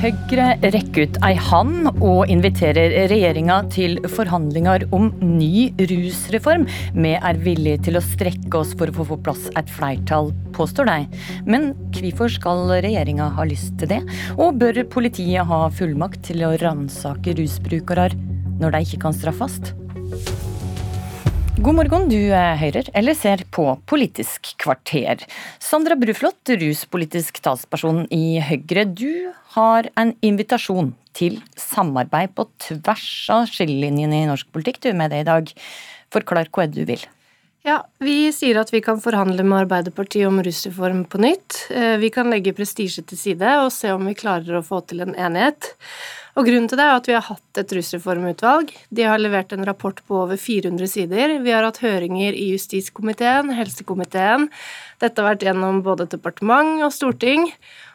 Høyre rekker ut ei hand og inviterer regjeringa til forhandlinger om ny rusreform. Vi er villige til å strekke oss for å få på plass et flertall, påstår de. Men hvorfor skal regjeringa ha lyst til det? Og bør politiet ha fullmakt til å ransake rusbrukere når de ikke kan straffes? God morgen, du hører eller ser på Politisk kvarter. Sandra Bruflot, ruspolitisk talsperson i Høyre. Du har en invitasjon til samarbeid på tvers av skillelinjene i norsk politikk. Du er med det i dag. Forklar hva du vil. Ja, Vi sier at vi kan forhandle med Arbeiderpartiet om rusreform på nytt. Vi kan legge prestisje til side og se om vi klarer å få til en enighet. Og Grunnen til det er at vi har hatt et rusreformutvalg. De har levert en rapport på over 400 sider. Vi har hatt høringer i justiskomiteen, helsekomiteen. Dette har vært gjennom både departement og storting.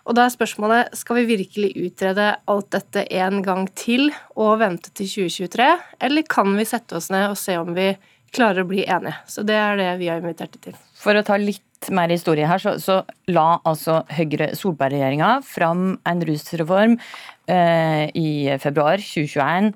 Og da er spørsmålet skal vi virkelig utrede alt dette en gang til og vente til 2023, eller kan vi sette oss ned og se om vi klarer å bli enige? Så det er det vi har invitert til. For å ta litt mer historie her, så, så la altså Høyre-Solberg-regjeringa fram en rusreform eh, i februar 2021.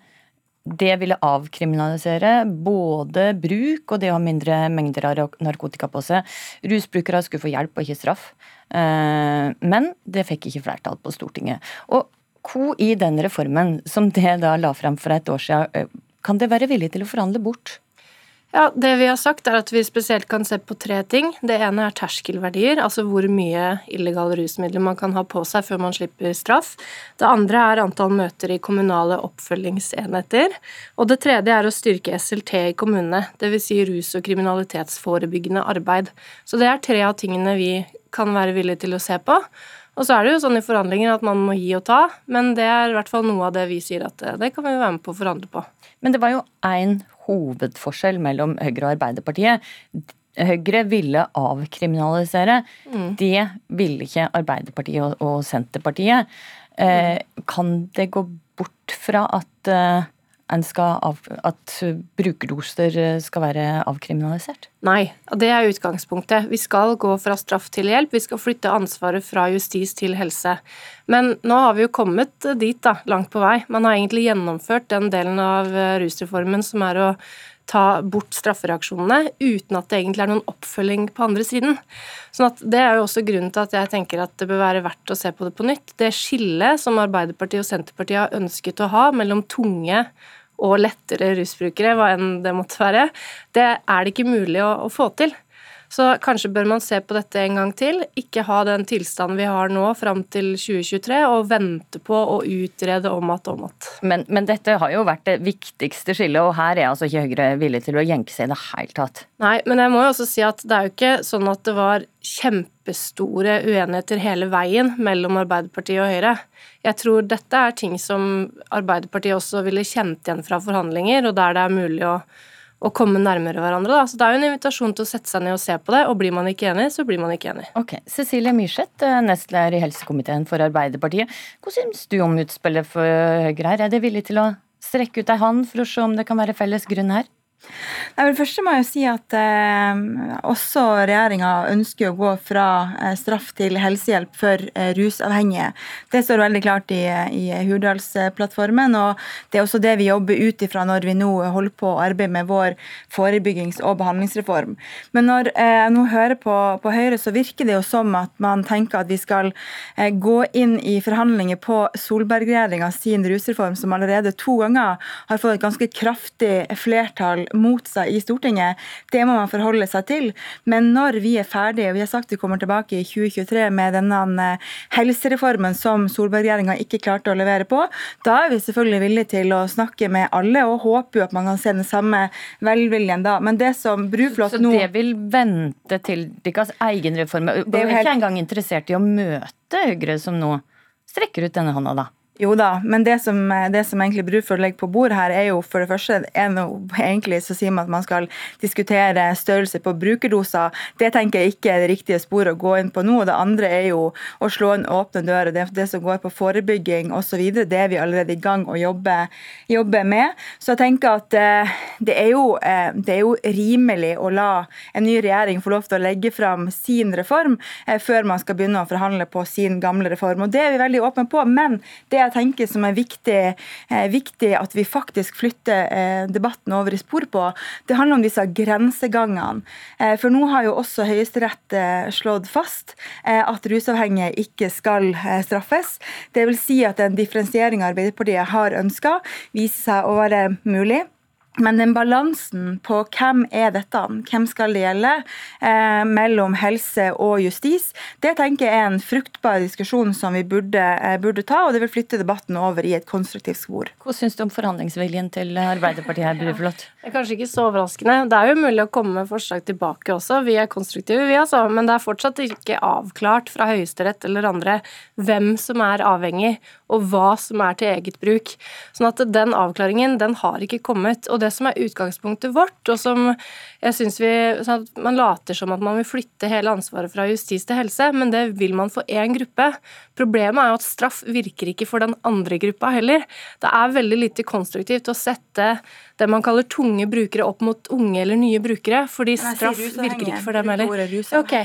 Det ville avkriminalisere både bruk og det å ha mindre mengder av narkotika på seg. Rusbrukere skulle få hjelp og ikke straff. Eh, men det fikk ikke flertall på Stortinget. Og hvor i den reformen, som det da la frem for et år siden, eh, kan det være villig til å forhandle bort? Ja, Det vi har sagt, er at vi spesielt kan se på tre ting. Det ene er terskelverdier, altså hvor mye illegale rusmidler man kan ha på seg før man slipper straff. Det andre er antall møter i kommunale oppfølgingsenheter. Og det tredje er å styrke SLT i kommunene, dvs. Si rus- og kriminalitetsforebyggende arbeid. Så det er tre av tingene vi kan være villige til å se på. Og så er det jo sånn i forhandlinger at man må gi og ta, men det er i hvert fall noe av det vi sier at det kan vi være med på å forhandle på. Men det var jo én hovedforskjell mellom Høyre og Arbeiderpartiet. Høyre ville avkriminalisere. Mm. Det ville ikke Arbeiderpartiet og, Senterpartiet. Eh, kan det gå bort fra at, eh, at brukerdoser skal være avkriminalisert? Nei, det er utgangspunktet. Vi skal gå fra straff til hjelp. Vi skal flytte ansvaret fra justis til helse. Men nå har vi jo kommet dit, da, langt på vei. Man har egentlig gjennomført den delen av rusreformen som er å ta bort straffereaksjonene uten at det egentlig er noen oppfølging på andre siden. Sånn at Det er jo også grunnen til at jeg tenker at det bør være verdt å se på det på nytt. Det skillet som Arbeiderpartiet og Senterpartiet har ønsket å ha mellom tunge og lettere rusbrukere, hva enn det måtte være, det er det ikke mulig å, å få til. Så kanskje bør man se på dette en gang til. Ikke ha den tilstanden vi har nå fram til 2023, og vente på å utrede om at om at. Men, men, dette har jo vært det viktigste skillet, og her er altså ikke Høyre villig til å jenke seg i det hele tatt. Nei, men jeg må jo også si at det er jo ikke sånn at det var kjempestore uenigheter hele veien mellom Arbeiderpartiet og Høyre. Jeg tror dette er ting som Arbeiderpartiet også ville kjent igjen fra forhandlinger, og der det er mulig å å komme nærmere hverandre. Da. Så Det er jo en invitasjon til å sette seg ned og se på det, og blir man ikke enig, så blir man ikke enig. Ok, Cecilie Myrseth, eh, nestleder i helsekomiteen for Arbeiderpartiet. Hva syns du om utspillet for Høyre her? Er de villig til å strekke ut ei hånd for å se om det kan være felles grunn her? Nei, for det første må jeg si at eh, også regjeringa ønsker å gå fra eh, straff til helsehjelp for eh, rusavhengige. Det står veldig klart i, i Hurdalsplattformen, og det er også det vi jobber ut ifra når vi nå holder på å arbeide med vår forebyggings- og behandlingsreform. Men når eh, jeg nå hører på, på, Høyre, så virker det jo som at man tenker at vi skal eh, gå inn i forhandlinger på Solberg-regjeringa sin rusreform, som allerede to ganger har fått et ganske kraftig flertall mot seg i Stortinget. Det må man forholde seg til. Men når vi er ferdige, og vi har sagt vi kommer tilbake i 2023 med denne eh, helsereformen som Solberg-regjeringa ikke klarte å levere på, da er vi selvfølgelig villige til å snakke med alle, og håper jo at man kan se den samme velviljen da. Men det som Bruflot nå Så det vil vente til deres egen reform? Det er jo helt... ikke engang interessert i å møte Høyre, som nå strekker ut denne hånda, da? Jo da, men det som, det som egentlig Brufjord legger på bordet her, er jo for det første er noe, Egentlig så sier man at man skal diskutere størrelse på brukerdoser. Det tenker jeg ikke er det riktige sporet å gå inn på nå. og Det andre er jo å slå en åpne dører. Det, det som går på forebygging osv., det er vi allerede i gang å jobbe, jobbe med. Så jeg tenker at eh, det, er jo, eh, det, er jo, rimelig å la en ny regjering få lov til å legge fram sin reform eh, før man skal begynne å forhandle på sin gamle reform. Og Det er vi veldig åpne på. men det jeg tenker som er viktig, eh, viktig at vi faktisk flytter eh, debatten over i spor på, det handler om disse grensegangene. Eh, for nå har jo også Høyesterett slått fast at rusavhengige ikke skal straffes. Det vil si at den differensieringa Arbeiderpartiet har ønska, viser seg å være mulig. Men den balansen på hvem er dette, hvem skal det gjelde, eh, mellom helse og justis, det tenker jeg er en fruktbar diskusjon som vi burde, eh, burde, ta, og det vil flytte debatten over i et konstruktivt spor. Hva syns du om forhandlingsviljen til Arbeiderpartiet her, Bruflot? Det er kanskje ikke så overraskende. Det er jo mulig å komme med forslag tilbake også. Vi er konstruktive, vi altså. Men det er fortsatt ikke avklart fra Høyesterett eller andre hvem som er avhengig, og hva som er til eget bruk. Sånn at den avklaringen, den har ikke kommet. og det det som er utgangspunktet vårt, og som jeg syns vi sånn Man later som at man vil flytte hele ansvaret fra justis til helse, men det vil man for én gruppe. Problemet er jo at straff virker ikke for den andre gruppa heller. Det er veldig lite konstruktivt å sette det man kaller tunge brukere opp mot unge eller nye brukere, fordi straff virker ikke for dem heller. Ok,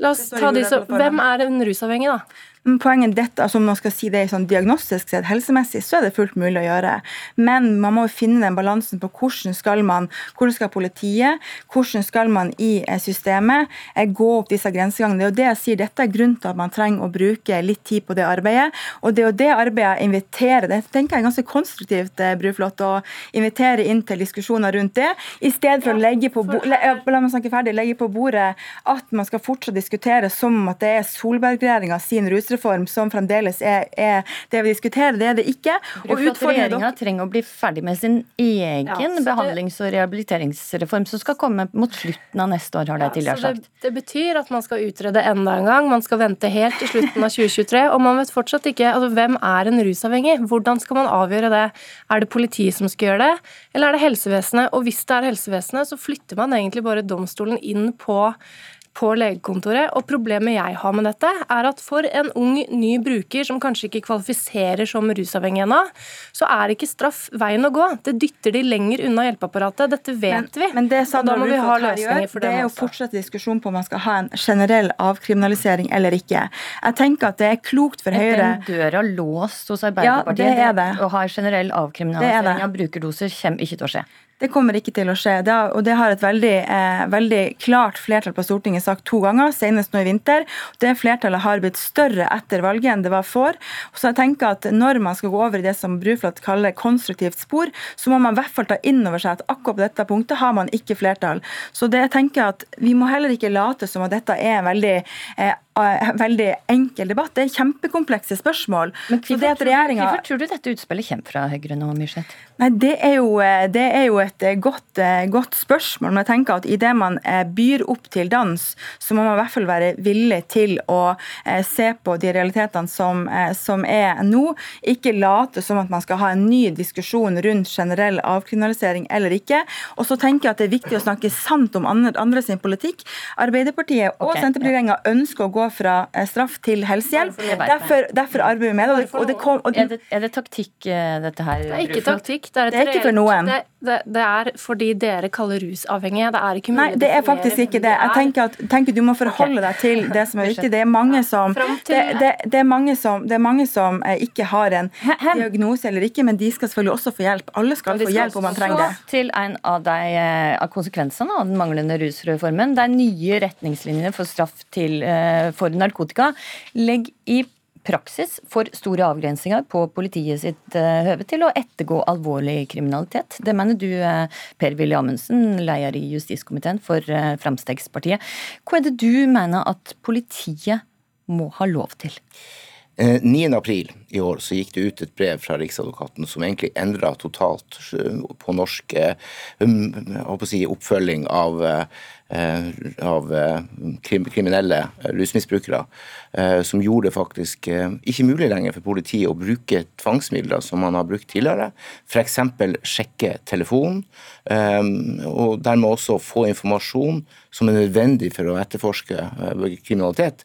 La oss ta de som Hvem er en rusavhengig, da? Poenget dette, altså om man skal si det sånn diagnostisk sett, helsemessig, så er det fullt mulig å gjøre. Men man må finne den balansen på hvordan skal man, hvordan skal politiet, hvordan skal man i eh, systemet eh, gå opp disse grensegangene. Det er jo det jeg sier, dette er grunnen til at man trenger å bruke litt tid på det arbeidet. Og det er jo det arbeidet jeg inviterer, det tenker jeg er ganske konstruktivt, eh, Bruflot, å invitere inn til diskusjoner rundt det, i stedet for å legge på, la meg snakke ferdig, legge på bordet at man skal fortsatt diskutere som at det er Solberg-regjeringa sin rus rusreform som fremdeles er, er, det vi diskuterer. Det er det ikke. Og Regjeringa trenger å bli ferdig med sin egen ja, behandlings- og rehabiliteringsreform, som skal komme mot slutten av neste år, har de tidligere sagt. Det, det, betyr at man skal utrede enda en gang. Man skal vente helt til slutten av 2023. Og man vet fortsatt ikke altså, hvem er en rusavhengig. Hvordan skal man avgjøre det? Er det politiet som skal gjøre det, eller er det helsevesenet? Og hvis det er helsevesenet, så flytter man egentlig bare domstolen inn på på legekontoret. Og problemet jeg har med dette, er at for en ung, ny bruker som kanskje ikke kvalifiserer som rusavhengig ennå, så er ikke straff veien å gå. Det dytter de lenger unna hjelpeapparatet. Dette vet men, vi. Men det og da må vi ha løsninger for det. Det er jo fortsatt diskusjon på om man skal ha en generell avkriminalisering eller ikke. Jeg tenker at det er klokt for Høyre Den døra låst hos Arbeiderpartiet. Ja, det er det. Å ha generell avkriminalisering av brukerdoser kommer ikke til å skje. Det kommer ikke til å skje. Det har, og det har et veldig, eh, veldig, klart flertall på Stortinget sagt to ganger, senest nå i vinter. Det flertallet har blitt større etter valget enn det var for. Så jeg tenker at Når man skal gå over i det som Bruflot kaller konstruktivt spor, så må man i hvert fall ta inn over seg at akkurat på dette punktet har man ikke flertall. Så det jeg tenker at vi må heller ikke late som at dette er en veldig eh, Eh, veldig enkel debatt. Det er kjempekomplekse spørsmål. Men hvorfor, regjeringen... hvorfor tror du dette utspillet kommer fra Høyre nå, Myrseth? Nei, det er, jo, eh, det er jo, et eh, godt, godt, spørsmål. Men jeg tenker at idet man byr opp til dans, så må man i hvert fall være villig til å se på de realitetene som, som er nå. Ikke late som at man skal ha en ny diskusjon rundt generell avkriminalisering eller ikke. Og så tenker jeg at det er viktig å snakke sant om andre, andre sin politikk. Arbeiderpartiet og okay. Senterpartiet ønsker å gå fra eh, straff til helsehjelp. Derfor, derfor arbeider vi med det. Og det, kom, og er, det er det taktikk, eh, dette her? Det er ikke taktikk. Det er, det er ikke for noen. Det, det, det, er fordi dere kaller rusavhengige. Det er ikke mulig Nei, det er faktisk ikke det. Jeg tenker at tenker du må forholde deg til det som er viktig. Det er mange som, det, er mange som, det er mange som eh, ikke har en diagnose eller ikke, men de skal selvfølgelig også få hjelp. Alle skal få hjelp om man trenger det. Så til en av, de, av konsekvensene av den manglende rusreformen. Det er nye retningslinjer for straff til for narkotika Legg i praksis for store avgrensinger på politiet sitt eh, høve til å ettergå alvorlig kriminalitet. Det mener du, eh, Per-Willy Amundsen, leder i justiskomiteen for eh, Fremskrittspartiet. Hva er det du mener at politiet må ha lov til? 9. april i år så gikk det ut et brev fra Riksadvokaten som egentlig endra totalt på norsk um, si, oppfølging av Eh, av eh, kriminelle rusmisbrukere, eh, som gjorde det faktisk ikke mulig lenger for politiet å bruke tvangsmidler som man har brukt tidligere. F.eks. sjekke telefonen, og dermed også få informasjon som er nødvendig for å etterforske kriminalitet,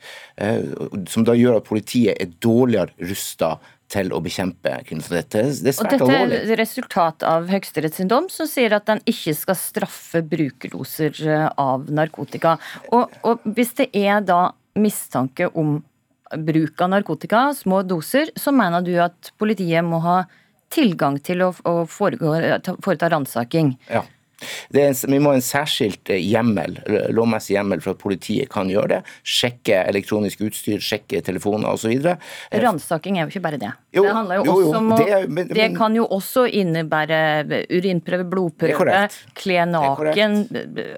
som da gjør at politiet er dårligere rusta til å bekjempe kriminalitet. Det er svært alvorlig. Og dette er resultat av Høyesteretts dom, som sier at den ikke skal straffe brukerdoser eh, av narkotika. Og, og hvis det er da mistanke om bruk av narkotika, små doser, så mener du at politiet må ha tilgang til å, å foreta ransaking. Ja. En, vi må ha en særskilt eh, hjemmel, lovmessig hjemmel for at politiet kan gjøre det. Sjekke elektronisk utstyr, sjekke telefoner osv. Eh, Ransaking er jo ikke bare det. Jo, det handler jo, jo, jo også om å det, men, det, kan jo også innebære urinprøve, blodprøve, kle naken,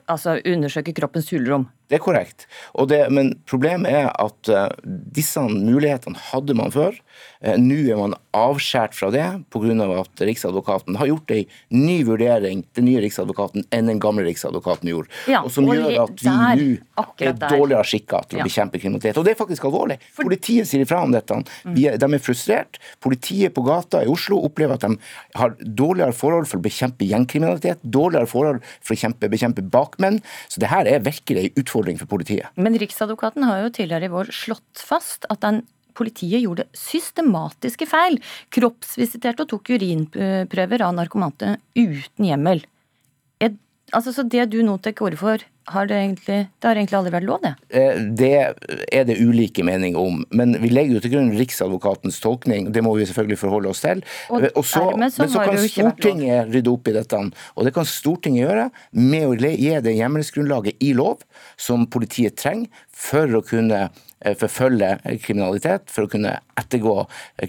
altså undersøke kroppens hulrom. Det er korrekt. Det, men problemet er at uh, disse mulighetene hadde man før. Uh, Nå er man avskåret fra det pga. at Riksadvokaten har gjort en ny vurdering, den nye Riksadvokaten, enn den gamle Riksadvokaten gjorde. Ja, og som og gjør at vi nå er dårligere skikka til å bekjempe kriminalitet. Og det er faktisk alvorlig. Politiet sier ifra om dette. De er, de er frustrert. Politiet på gata i Oslo opplever at de har dårligere forhold for å bekjempe gjengkriminalitet, dårligere forhold for å bekjempe bakmenn. Så det her er virkelig en utfordring utfordring for politiet. Men Riksadvokaten har jo tidligere i vår slått fast at den politiet gjorde systematiske feil. Kroppsvisiterte og tok urinprøver av narkomante uten hjemmel. Altså, så det du nå tar til orde for, har det, egentlig, det har egentlig aldri vært lov, det? Eh, det er det ulike meninger om. Men vi legger jo til grunn Riksadvokatens tolkning. Det må vi selvfølgelig forholde oss til. Og, og så, men så kan Stortinget rydde opp i dette. Og det kan Stortinget gjøre med å gi det hjemmelsgrunnlaget i lov som politiet trenger for å kunne Eh, forfølge kriminalitet, for å kunne ettergå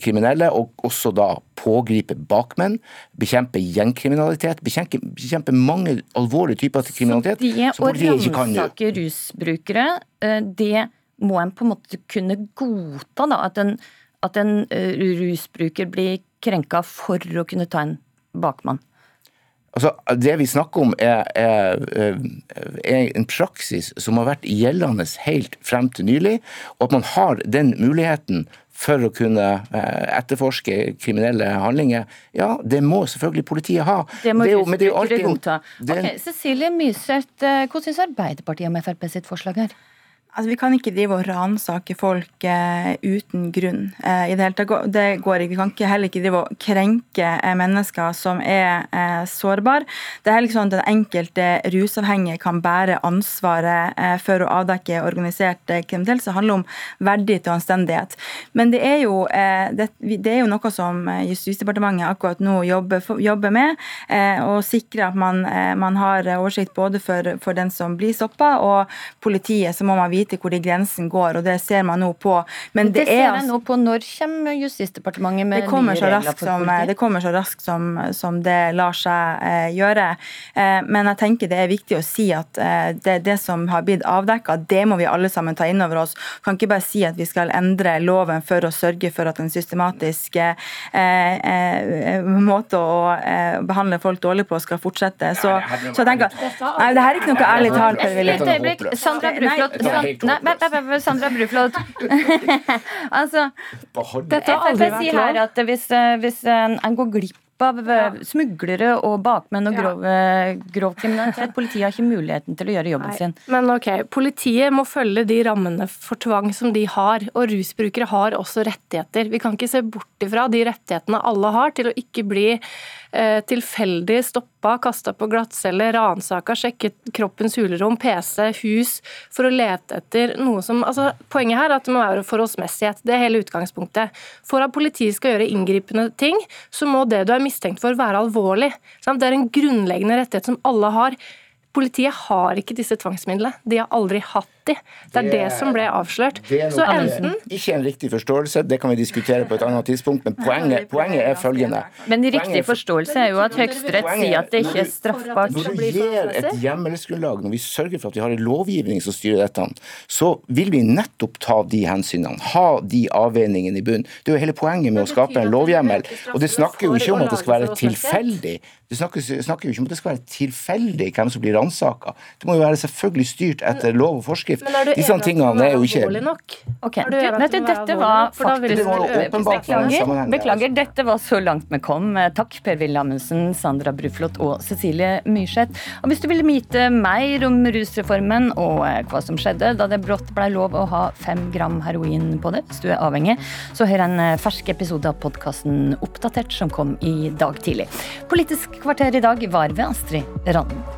kriminelle, og også da pågripe bakmenn, bekjempe gjengkriminalitet, bekjempe, bekjempe mange alvorlige typer kriminalitet kan gjøre. Så det å ransake rusbrukere, eh, det må en på en måte kunne godta, da, at en, at en eh, rusbruker blir krenka for å kunne ta en bakmann? Altså, det vi snakker om, er, er, er, en praksis som har vært gjeldende helt frem til nylig. Og at man har den muligheten for å kunne eh, etterforske kriminelle handlinger, ja, det må selvfølgelig politiet ha. Det må det er godta. Okay, Cecilie Myseth, eh, hva syns Arbeiderpartiet om Frp sitt forslag her? Altså, Vi kan ikke drive og ransake folk eh, uten grunn. Eh, i Det hele tatt, det går ikke. Vi kan ikke, heller ikke drive og krenke eh, mennesker som er eh, sårbare. Det er heller ikke sånn at den enkelte rusavhengige kan bære ansvaret eh, for å avdekke organisert eh, kriminalitet. Det handler om verdighet og anstendighet. Men det er jo, det, det er jo noe som Justisdepartementet akkurat nå jobber, jobber med. og sikre at man, man, har oversikt både for, for den som blir stoppa, og politiet. så må man vite vite hvor de grensen går, og det ser man nå på. Men det, det ser jeg nå på. Når kommer Justisdepartementet med nye regler for som? Det kommer så raskt som, som det lar seg eh, gjøre. Eh, men jeg tenker det er viktig å si at eh, det, det, som har blitt avdekka, det må vi alle sammen ta inn over oss. Vi kan ikke bare si at vi skal endre loven for å sørge for at en systematisk eh, eh, måte å eh, behandle folk dårlig på skal fortsette. Så, så jeg tenker Nei, det her er ikke noe ærlig talt. Sandra Bruflot, Nei, Sandra Bruflot. altså, Frp sier her at hvis, eh, hvis en går glipp av eh, smuglere og bakmenn og grov, ja. grov, kriminalitet. Politiet har ikke muligheten til å gjøre jobben Nei. sin. Men ok, Politiet må følge de rammene for tvang som de har. Og rusbrukere har også rettigheter. Vi kan ikke se bort ifra de rettighetene alle har til å ikke bli Eh, tilfeldig stoppa, kasta på glattcelle, ransaka, sjekket kroppens hulrom, PC, hus, for å lete etter noe som altså, Poenget her er at det må være forholdsmessighet. Det er hele utgangspunktet. For at politiet skal gjøre inngripende ting, så må det du er mistenkt for, være alvorlig. Sant? Det er en grunnleggende rettighet som alle har. Politiet har ikke disse tvangsmidlene. De har aldri hatt riktig. Det er det, som ble avslørt. Det er Så enten ikke en riktig forståelse, det kan vi diskutere på et annet tidspunkt, men poenget, poenget er følgende. Men riktig forståelse er jo at Høyesterett sier at det ikke er straffbart. Når du gir et hjemmelsgrunnlag, når vi sørger for at vi har en lovgivning som styrer dette, så vil vi nettopp ta de hensynene, ha de avveiningene i bunn. Det er jo hele poenget med å skape en lovhjemmel. Og det snakker jo ikke om at det skal være tilfeldig. Det snakker, snakker jo ikke om at det skal være tilfeldig hvem som blir ransaka. Det må jo være selvfølgelig styrt etter lov og forskrift. Men er du Disse enig at det tingene er jo ikke alvorlig nok? Ok, du vet du, det dette var? For da vil faktisk Beklager, beklager, dette var så langt vi kom. Eh, Takk Per-Willy Amundsen, Sandra Bruflot og Cecilie Myrseth. Og hvis du vil vite mer om rusreformen og eh, hva som skjedde da det brått ble lov å ha fem gram heroin på det, hvis du er avhengig, så hør en eh, fersk episode av podkasten Oppdatert som kom i dag tidlig. Politisk kvarter i dag var ved Astrid Randen.